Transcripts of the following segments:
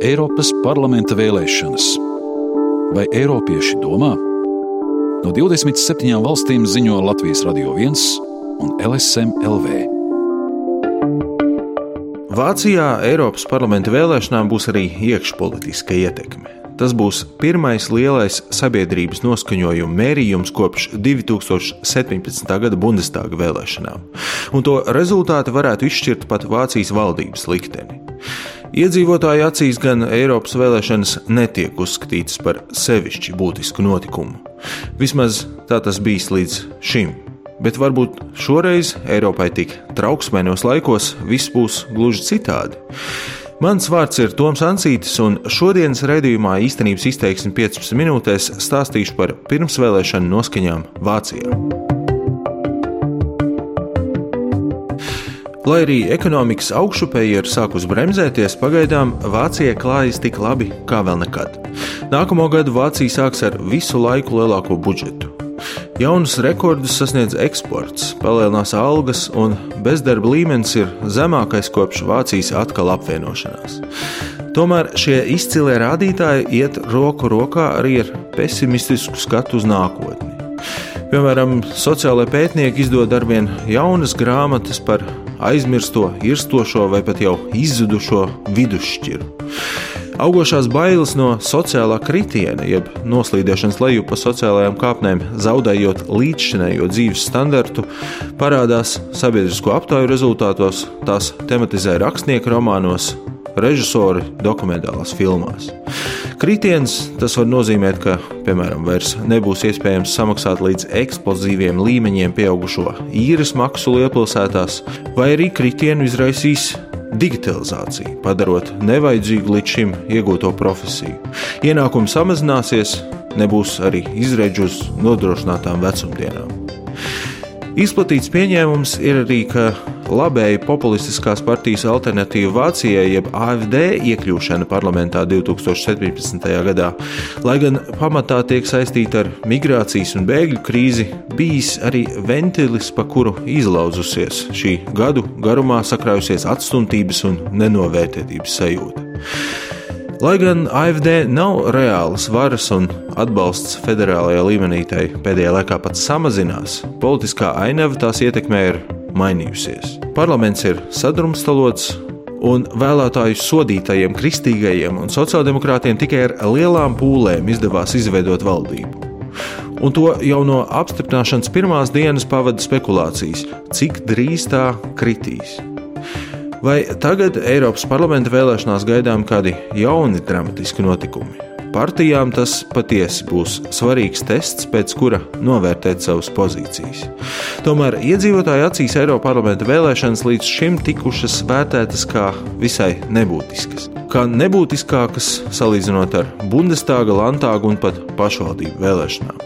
Eiropas parlamenta vēlēšanas. Vai Eiropieši domā? No 27 valstīm ziņo Latvijas Radio 1 un LSM LV. Vācijā Eiropas parlamenta vēlēšanām būs arī iekšpolitiska ietekme. Tas būs pirmais lielais sabiedrības noskaņojuma mērījums kopš 2017. gada Bundestāga vēlēšanām, un to rezultāti varētu izšķirt pat Vācijas valdības likteni. Iedzīvotāju acīs gan Eiropas vēlēšanas netiek uzskatītas par sevišķi būtisku notikumu. Vismaz tā tas bijis līdz šim. Bet varbūt šoreiz Eiropai tik trauksmēnos laikos viss būs gluži citādi. Mans vārds ir Toms Ansītis, un šodienas raidījumā īstenības izteiksme 15 minūtēs stāstīšu par pirmsvēlēšanu noskaņām Vācijā. Lai arī ekonomikas augšupeja ir sākus bremzēties, pagaidām Vācijai klājas tik labi kā vēl nekad. Nākamo gadu Vācija sāks ar visu laiku lielāko budžetu. Jaunus rekordus sasniedz eksports, palielinās algas, un bezdarba līmenis ir zemākais kopš Vācijas atkal apvienošanās. Tomēr šie izcilie rādītāji iet roku rokā arī ar pesimistisku skatu uz nākotni. Piemēram, sociālai pētnieki izdod arvien jaunas grāmatas par aizmirsto, irstošo vai pat jau izzudušo vidusšķiru. Augošās bailes no sociālā kritiena, jeb noslīdēšanas lejup pa sociālajām kāpnēm, zaudējot līdzšinējo dzīves standartu, parādās sabiedrisko aptauju rezultātos, tās tematizē rakstnieku romānos, režisori dokumentālās filmās. Kritiens tas var nozīmēt, ka, piemēram, vairs nebūs iespējams samaksāt līdz eksplozīviem līmeņiem pieaugušo īres maksu lielpilsētās, vai arī kritienu izraisīs digitalizācija, padarot nevajadzīgu līdz šim iegūto profesiju. Ienākumi samazināsies, nebūs arī izredzi uz nodrošinātām vecumdienām. Izplatīts pieņēmums ir arī, ka labēji populistiskās partijas alternatīva Vācijai, jeb AFD iekļūšana parlamentā 2017. gadā, lai gan pamatā tiek saistīta ar migrācijas un bēgļu krīzi, bijis arī ventilis, pa kuru izlauzusies šī gadu garumā sakrājusies atstumtības un nenovērtētības sajūta. Lai gan AFD nav reālas varas un atbalsts federālajā līmenī tai pēdējā laikā pat samazinās, politiskā ainava tās ietekmē ir mainījusies. Parlaments ir sadrumstalots, un vēlētāju sodītajiem kristīgajiem un sociāldemokrātiem tikai ar lielām pūlēm izdevās izveidot valdību. Un to jau no apstiprināšanas pirmās dienas pavada spekulācijas, cik drīz tā kritīs. Vai tagad Eiropas parlamenta vēlēšanās gaidām kādi jauni dramatiski notikumi? Partijām tas patiesi būs svarīgs tests, pēc kura novērtēt savas pozīcijas. Tomēr iedzīvotāju acīs Eiropas parlamenta vēlēšanas līdz šim tikušas vērtētas kā visai nebūtiskas. Kā nebūtiskākas salīdzinot ar Bundestāga, Landtāga un pat pašvaldību vēlēšanām.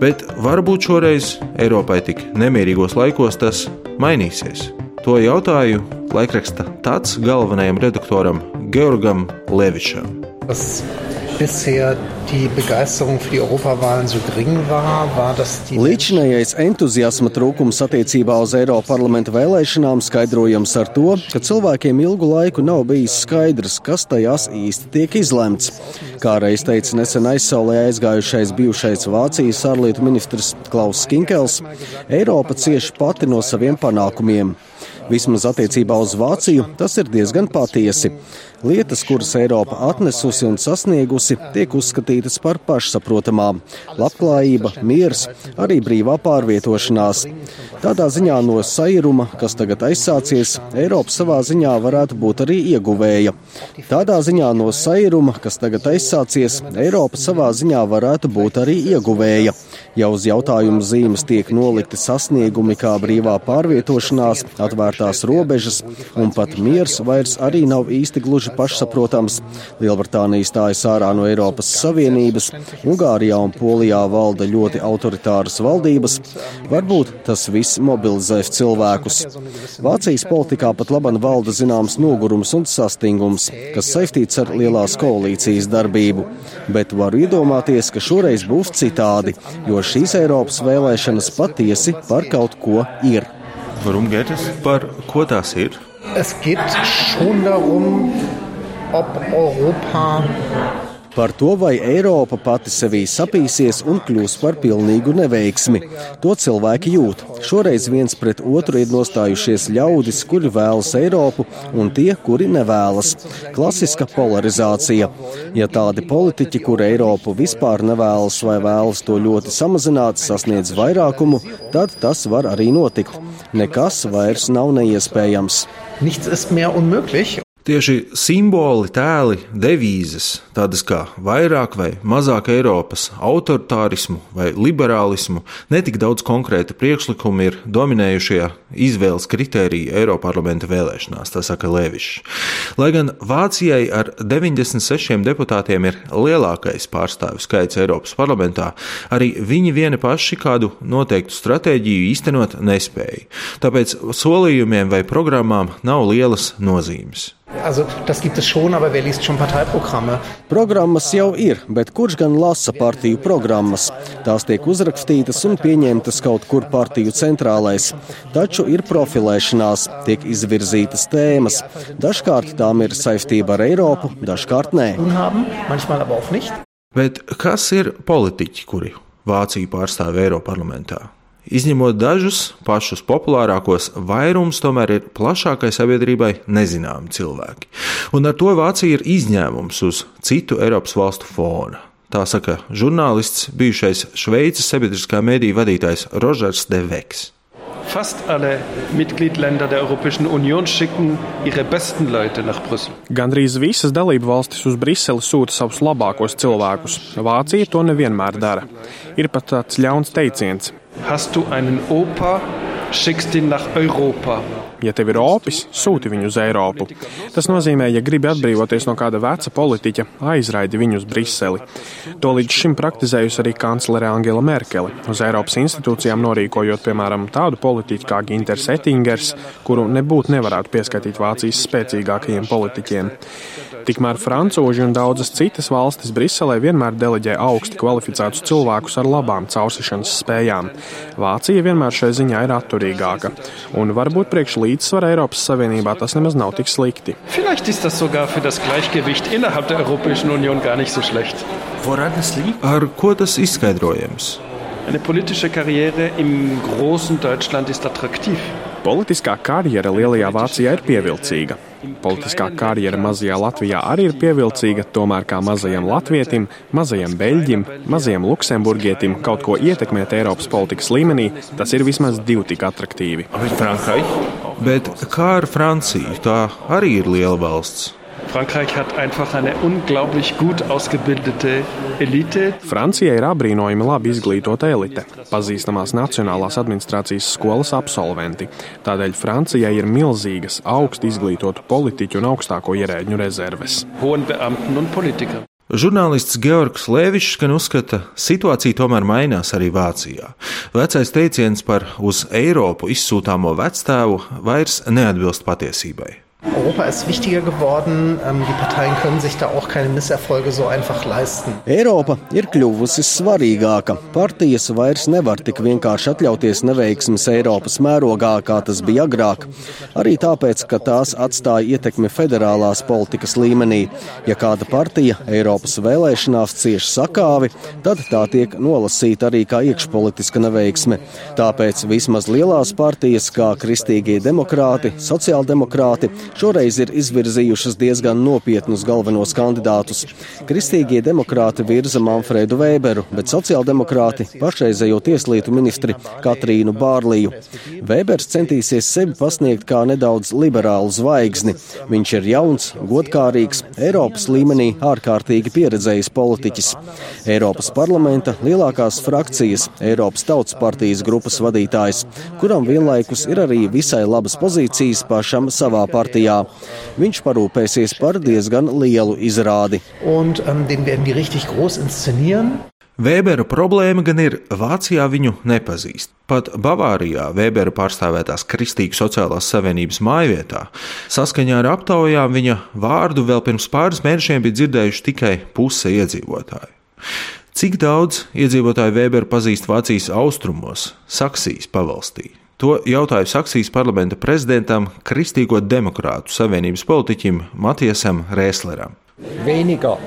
Bet varbūt šoreiz Eiropai tik nemierīgos laikos tas mainīsies. To jautāju laikraksta tāds galvenajam redaktoram Georgam Levičam. Tas bisher die Begeisterung für die Europawahlen so gering war, war das die. Līdzinājais entuziasma trūkums attiecībā uz Eiropas parlamenta vēlēšanām skaidrojams ar to, ka cilvēkiem ilgu laiku nav bijis skaidrs, kas tajās īsti tiek izlemts. Kā reiz teica nesen aizsaulē aizgājušais bijušais Vācijas ārlietu ministrs Klaus Skinkels, Eiropa cieši pati no saviem panākumiem. Vismaz attiecībā uz Vāciju tas ir diezgan patiesi. Lietas, kuras Eiropa atnesusi un sasniegusi, tiek uzskatītas par pašsaprotamām - labklājība, miers, arī brīvā pārvietošanās. Tādā ziņā no sairuma, kas tagad aizsācies, Eiropa savā ziņā varētu būt arī ieguvēja. Tādā ziņā no sairuma, kas tagad aizsācies, Eiropa savā ziņā varētu būt arī ieguvēja. Ja uz jautājumu zīmes tiek nolikti sasniegumi kā brīvā pārvietošanās, atvērtās robežas un pat miers vairs arī nav īsti gluži gluži pašsaprotams. Lielbritānija stājas ārā no Eiropas Savienības, Ungārijā un Polijā valda ļoti autoritāras valdības. Varbūt tas viss mobilizēs cilvēkus. Vācijas politikā pat laban valda zināms nogurums un sastingums, kas saistīts ar lielās koalīcijas darbību. Bet varu iedomāties, ka šoreiz būs citādi, jo šīs Eiropas vēlēšanas patiesi par kaut ko ir. Warum geht es? Par ko tās ir? Es geht schon darum, ob Europa par to, vai Eiropa pati sevī sapīsies un kļūs par pilnīgu neveiksmi. To cilvēki jūt. Šoreiz viens pret otru ir nostājušies ļaudis, kuri vēlas Eiropu, un tie, kuri nevēlas. Klasiska polarizācija. Ja tādi politiķi, kuri Eiropu vispār nevēlas vai vēlas to ļoti samazināt, sasniedz vairākumu, tad tas var arī notikt. Nekas vairs nav neiespējams. Nichts ist mehr unmöglich. Tieši simboli, tēli, devīzes, tādas kā vairāk vai mazāk Eiropas, autoritārismu vai liberālismu, netik daudz konkrēta priekšlikuma ir dominējušie izvēles kritēriji Eiroparlamenta vēlēšanās, tā saka Levišs. Lai gan Vācijai ar 96 deputātiem ir lielākais pārstāvju skaits Eiropas parlamentā, arī viņi vieni paši kādu noteiktu stratēģiju īstenot nespēja. Tāpēc solījumiem vai programmām nav lielas nozīmes. Also, das gibt es schon, aber wer liest schon Parteiprogramme? Programmas jau ir, bet kurš gan lasa partiju programmas? Tās tiek uzrakstītas un pieņemtas kaut kur partiju centrālais. Taču ir profilēšanās, tiek izvirzītas tēmas. Dažkārt tām ir saistība ar Eiropu, dažkārt nē. Bet kas ir politiķi, kuri Vāciju pārstāv Eiroparlamentā? Izņemot dažus pašus populārākos, vairums tomēr ir plašākai sabiedrībai nezināmi cilvēki. Un ar to Vācija ir izņēmums uz citu Eiropas valstu fona. Tā saka žurnālists, bijušais Šveices sabiedriskā mēdīja vadītājs Rožers Deveks. Fast alle Mitgliedländer der Europäischen Union schicken ihre besten Leute nach Brüssel. Gandrīz visas dalību valstis uz Briseli sūta savus labākos cilvēkus. Vācija to nevienmēr dara. Ir pat tāds ļauns teiciens Hast du einen Opa, Ja tev ir opis, sūti viņu uz Eiropu. Tas nozīmē, ja gribi atbrīvoties no kāda veca politiķa, aizraidi viņu uz Briseli. To līdz šim praktizējusi arī kanclere Angela Merkele, uz Eiropas institūcijām norīkojot, piemēram, tādu politiķu kā Ginters Ettingers, kuru nebūtu nevarētu pieskaitīt Vācijas spēcīgākajiem politiķiem. Tikmēr francūži un daudzas citas valstis Briselē vienmēr deleģē augsti kvalificētus cilvēkus ar labām caursišanas spējām. Vācija vienmēr šai ziņā ir atturīgāka, un varbūt priekš līdzsvara Eiropas Savienībā tas nemaz nav tik slikti. Ar ko tas izskaidrojams? Eine politische Karriere im großen Deutschland ist attraktiv. Politiskā karjera lielajā Vācijā ir pievilcīga. Politiskā karjera mazajā Latvijā arī ir pievilcīga, tomēr kā mazajam latvietim, mazajam beļģim, mazajam luksemburgietim kaut ko ietekmēt Eiropas politikas līmenī, tas ir vismaz divi tik attraktīvi. Bet kā ar Franciju? Tā arī ir liela valsts. Frankreich hat einfach eine unglaublich gut ausgebildete Elite. Francija ir apbrīnojami labi izglītota elite, pazīstamās Nacionālās administrācijas skolas absolventi. Tādēļ Francijai ir milzīgas, augstu izglītotu politiķu un augstāko ierēģu rezerves. Žurnālists Georgs Lēvičs gan uzskata, ka situācija tomēr mainās arī Vācijā. Vecais teiciens par uz Eiropu izsūtāmo vectēvu vairs neatbilst patiesībai. Europa ist wichtiger geworden. Ähm, die Parteien können sich da auch keine Misserfolge so einfach leisten. Eiropa ir kļuvusi svarīgāka. Partijas vairs nevar tik vienkārši atļauties neveiksmes Eiropas mērogā, kā tas bija agrāk. Arī tāpēc, ka tās atstāja ietekmi federālās politikas līmenī. Ja kāda partija Eiropas vēlēšanās cieš sakāvi, tad tā tiek nolasīta arī kā iekšpolitiska neveiksme. Tāpēc vismaz lielās partijas, kā kristīgie demokrāti, sociāldemokrāti, šoreiz ir izvirzījušas diezgan nopietnus galvenos kandidātus. Kristīgie demokrāti virza Manfredu Weberu, bet sociāldemokrāti pašreizējo tieslietu ministri Katrīnu Bārliju. Webers centīsies sevi pasniegt kā nedaudz liberālu zvaigzni. Viņš ir jauns, godkārīgs, Eiropas līmenī ārkārtīgi pieredzējis politiķis. Eiropas parlamenta lielākās frakcijas, Eiropas Tautas partijas grupas vadītājs, kuram vienlaikus ir arī visai labas pozīcijas pašam savā partijā partijā. Viņš parūpēsies par diezgan lielu izrādi. Und, um, Vēbera problēma gan ir, Vācijā viņu nepazīst. Pat Bavārijā Vēbera pārstāvētās Kristīgas sociālās savienības mājvietā saskaņā ar aptaujām viņa vārdu vēl pirms pāris mēnešiem bija dzirdējuši tikai puse iedzīvotāju. Cik daudz iedzīvotāju Vēberu pazīst Vācijas austrumos, Saksijas pavalstī? To jautāju Saksijas parlamenta prezidentam, Kristīgo demokrātu savienības politiķim Matiesam Rēsleram. Weniger.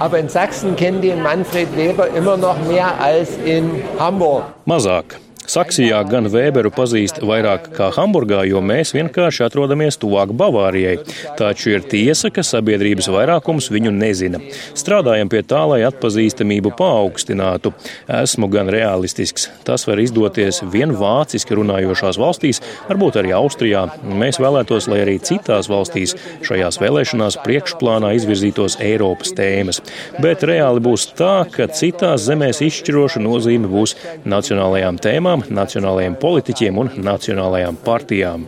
Aber in Sachsen kennen die Manfred Weber immer noch mehr als in Hamburg. Mazāk. Saksijā gan Vēberu pazīst vairāk kā Hamburgā, jo mēs vienkārši atrodamies tuvāk Bavārijai. Taču ir tiesa, ka sabiedrības vairākums viņu nezina. Strādājam pie tā, lai atpazīstamību paaugstinātu. Esmu gan realistisks. Tas var izdoties vien vāciski runājošās valstīs, varbūt arī Austrijā. Mēs vēlētos, lai arī citās valstīs šajās vēlēšanās priekšplānā izvirzītos Eiropas tēmas. Bet reāli būs tā, ka citās zemēs izšķiroša nozīme būs nacionālajām tēmām partijām, nacionālajiem politiķiem un nacionālajām partijām.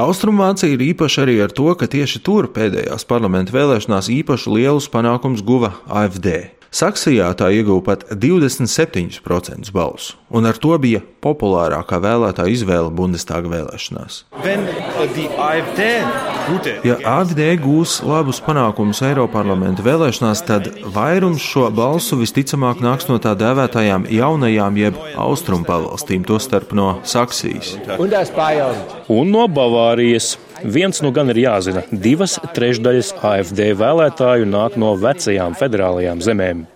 Austrumvācija ir īpaša arī ar to, ka tieši tur pēdējās parlamenta vēlēšanās īpaši lielus panākumus guva AFD. Saksijā tā ieguva pat 27% balsu, un ar to bija populārākā vēlētāja izvēle Bundestāga vēlēšanās. Ja AFD gūs labus panākumus Eiroparlamenta vēlēšanās, tad vairums šo balsu visticamāk nāks no tā dēvētajām jaunajām jeb austrumu pavalstīm, tostarp no Saksijas. Un no Bavārijas. Viens nu gan ir jāzina - divas trešdaļas AFD vēlētāju nāk no vecajām federālajām zemēm.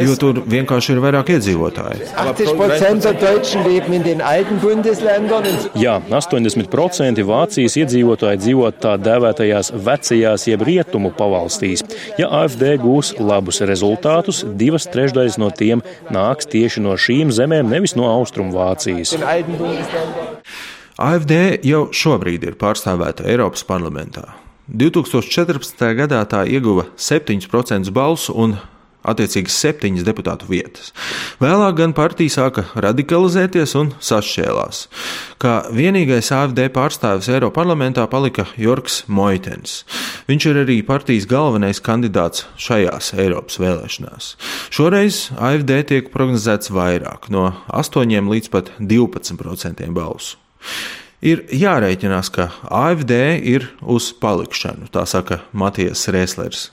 Jo tur vienkārši ir vairāk iedzīvotāji. Jā, 80% Vācijas iedzīvotāji dzīvo tā dēvētajās vecajās jeb rietumu pavalstīs. Ja AFD gūs labus rezultātus, divas trešdaļas no tiem nāks tieši no šīm zemēm, nevis no Austrumu Vācijas. AFD jau šobrīd ir pārstāvēta Eiropas parlamentā. 2014. gadā tā ieguva 7% balsu un attiecīgi septiņas deputātu vietas. Vēlāk gan partija sāka radikalizēties un sašķēlās. Kā vienīgais AFD pārstāvis Eiroparlamentā palika Jorgs Moitens. Viņš ir arī partijas galvenais kandidāts šajās Eiropas vēlēšanās. Šoreiz AFD tiek prognozēts vairāk, no 8 līdz pat 12% balsu. Ir jārēķinās, ka AFD ir uz palikšanu, tā saka Matijas Rēslers.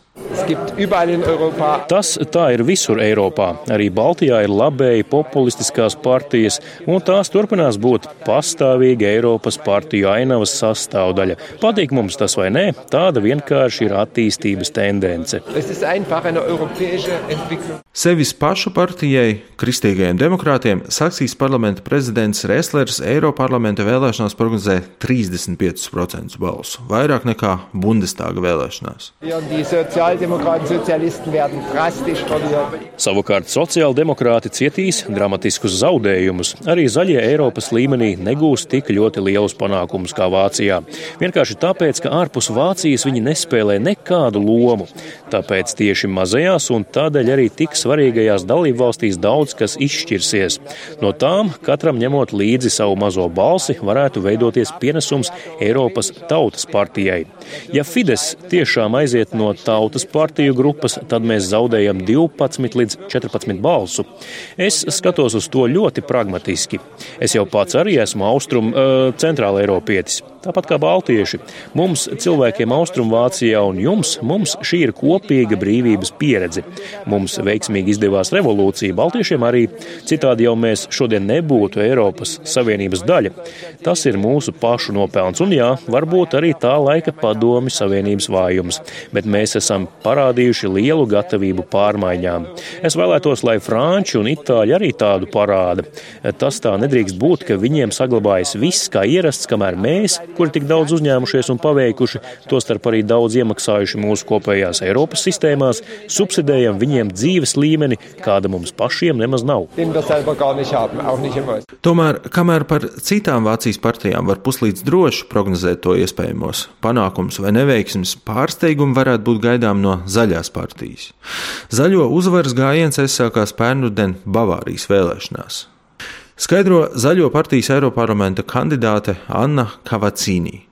Tas tā ir visur Eiropā. Arī Baltijā ir labēji populistiskās partijas, un tās turpinās būt pastāvīga Eiropas partiju ainavas sastāvdaļa. Patīk mums tas vai nē, tāda vienkārši ir attīstības tendence. Sevis pašu partijai, kristīgajiem demokrātiem, Saksijas parlamenta prezidents Reslers Eiroparlamenta vēlēšanās prognozē 35% balsu, vairāk nekā Bundestāga vēlēšanās. Savukārt sociāldemokrāti cietīs dramatiskus zaudējumus. Arī zaļie Eiropas līmenī negūs tik ļoti lielus panākumus kā Vācijā. Vienkārši tāpēc, ka ārpus Vācijas viņi nespēlē nekādu lomu. Tāpēc tieši mazajās un tādēļ arī tik svarīgajās dalību valstīs daudz kas izšķirsies. No tām katram ņemot līdzi savu mazo balsi, varētu veidoties pienesums Eiropas Tautas partijai. Ja Fides tiešām aiziet no Tautas partiju grupas, tad mēs zaudējam 12 līdz 14 balsu. Es skatos uz to ļoti pragmatiski. Es jau pats arī esmu austrum uh, centrāla Eiropietis. Tāpat kā baltieši. Mums, cilvēkiem Austrumvācijā un jums, mums šī ir kopīga brīvības pieredze. Mums veiksmīgi izdevās revolūcija, baltiešiem arī. Citādi jau mēs šodien nebūtu Eiropas Savienības daļa. Tas ir mūsu pašu nopelns un jā, varbūt arī tā laika padomi Savienības vājums, bet mēs esam parādījuši lielu gatavību pārmaiņām. Es vēlētos, lai franči un itāļi arī tādu parāda. Tas tā nedrīkst būt, ka viņiem saglabājas viss kā ierasts, kamēr mēs kuri tik daudz uzņēmušies un paveikuši, tostarp arī daudz iemaksājuši mūsu kopējās Eiropas sistēmās, subsidējam viņiem dzīves līmeni, kāda mums pašiem nemaz nav. Tomēr, kamēr par citām Vācijas partijām var puslīdz droši prognozēt to iespējamos panākumus vai neveiksmes, pārsteigumi varētu būt gaidām no zaļās partijas. Zaļo uzvaras gājiens aizsākās pērnuden Bavārijas vēlēšanās. Skaidro Zaļo partijas Eiroparlamenta kandidāte Anna Kavacīnī.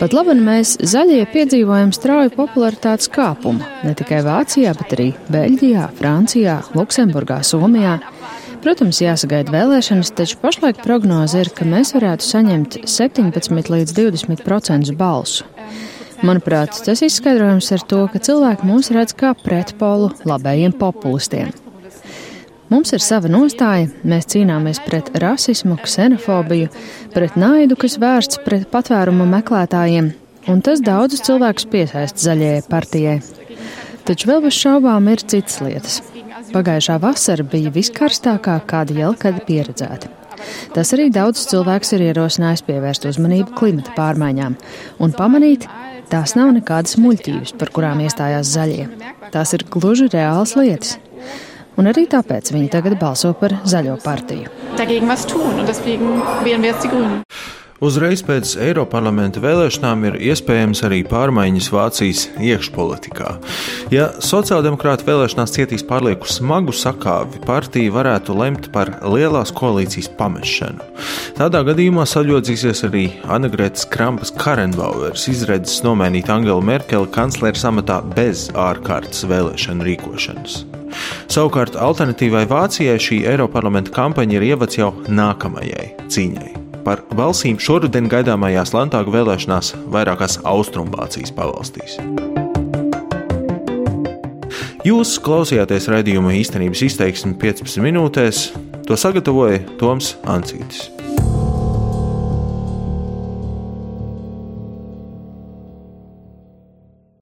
Pat labi, mēs zaļie piedzīvojam strauju popularitātes kāpumu. Ne tikai Vācijā, bet arī Beļģijā, Francijā, Luksemburgā, Somijā. Protams, jāsagaida vēlēšanas, taču pašlaik prognoze ir, ka mēs varētu saņemt 17 līdz 20 procentus balsu. Manuprāt, tas izskaidrojams ar to, ka cilvēki mūs redz kā pretpolu labējiem populistiem. Mums ir sava nostāja, mēs cīnāmies pret rasismu, ksenofobiju, pret naidu, kas vērsts pret patvērumu meklētājiem, un tas daudzus cilvēkus piesaista zaļajai partijai. Taču vēl bez šaubām ir citas lietas. Pagājušā vasara bija viskarstākā, kāda jau kad pieredzēta. Tas arī daudzus cilvēkus ir ierosinājis pievērst uzmanību klimata pārmaiņām un pamanīt, tās nav nekādas muļķības, par kurām iestājās zaļie. Tās ir gluži reālas lietas. Un arī tāpēc viņi tagad balso par zaļo partiju. Dagegen was tun, un deswegen wählen wir jetzt die Grünen. Uzreiz pēc Eiroparlamenta vēlēšanām ir iespējams arī pārmaiņas Vācijas iekšpolitikā. Ja sociāldemokrāti vēlēšanās cietīs pārlieku smagu sakāvi, partija varētu lemt par lielās koalīcijas pamešanu. Tādā gadījumā saļodzīsies arī Anagrētas Krampas Karenbauers, izredzes nomainīt Angelu Merkeli kancleres amatā bez ārkārtas vēlēšanu rīkošanas. Savukārt alternatīvai Vācijai šī Eiroparlamenta kampaņa ir ievads jau nākamajai cīņai par balsīm šoruden gaidāmajās Lantāgu vēlēšanās vairākās Austrumvācijas pavalstīs. Jūs klausījāties raidījuma īstenības izteiksmi 15 minūtēs. To sagatavoja Toms Ancītis.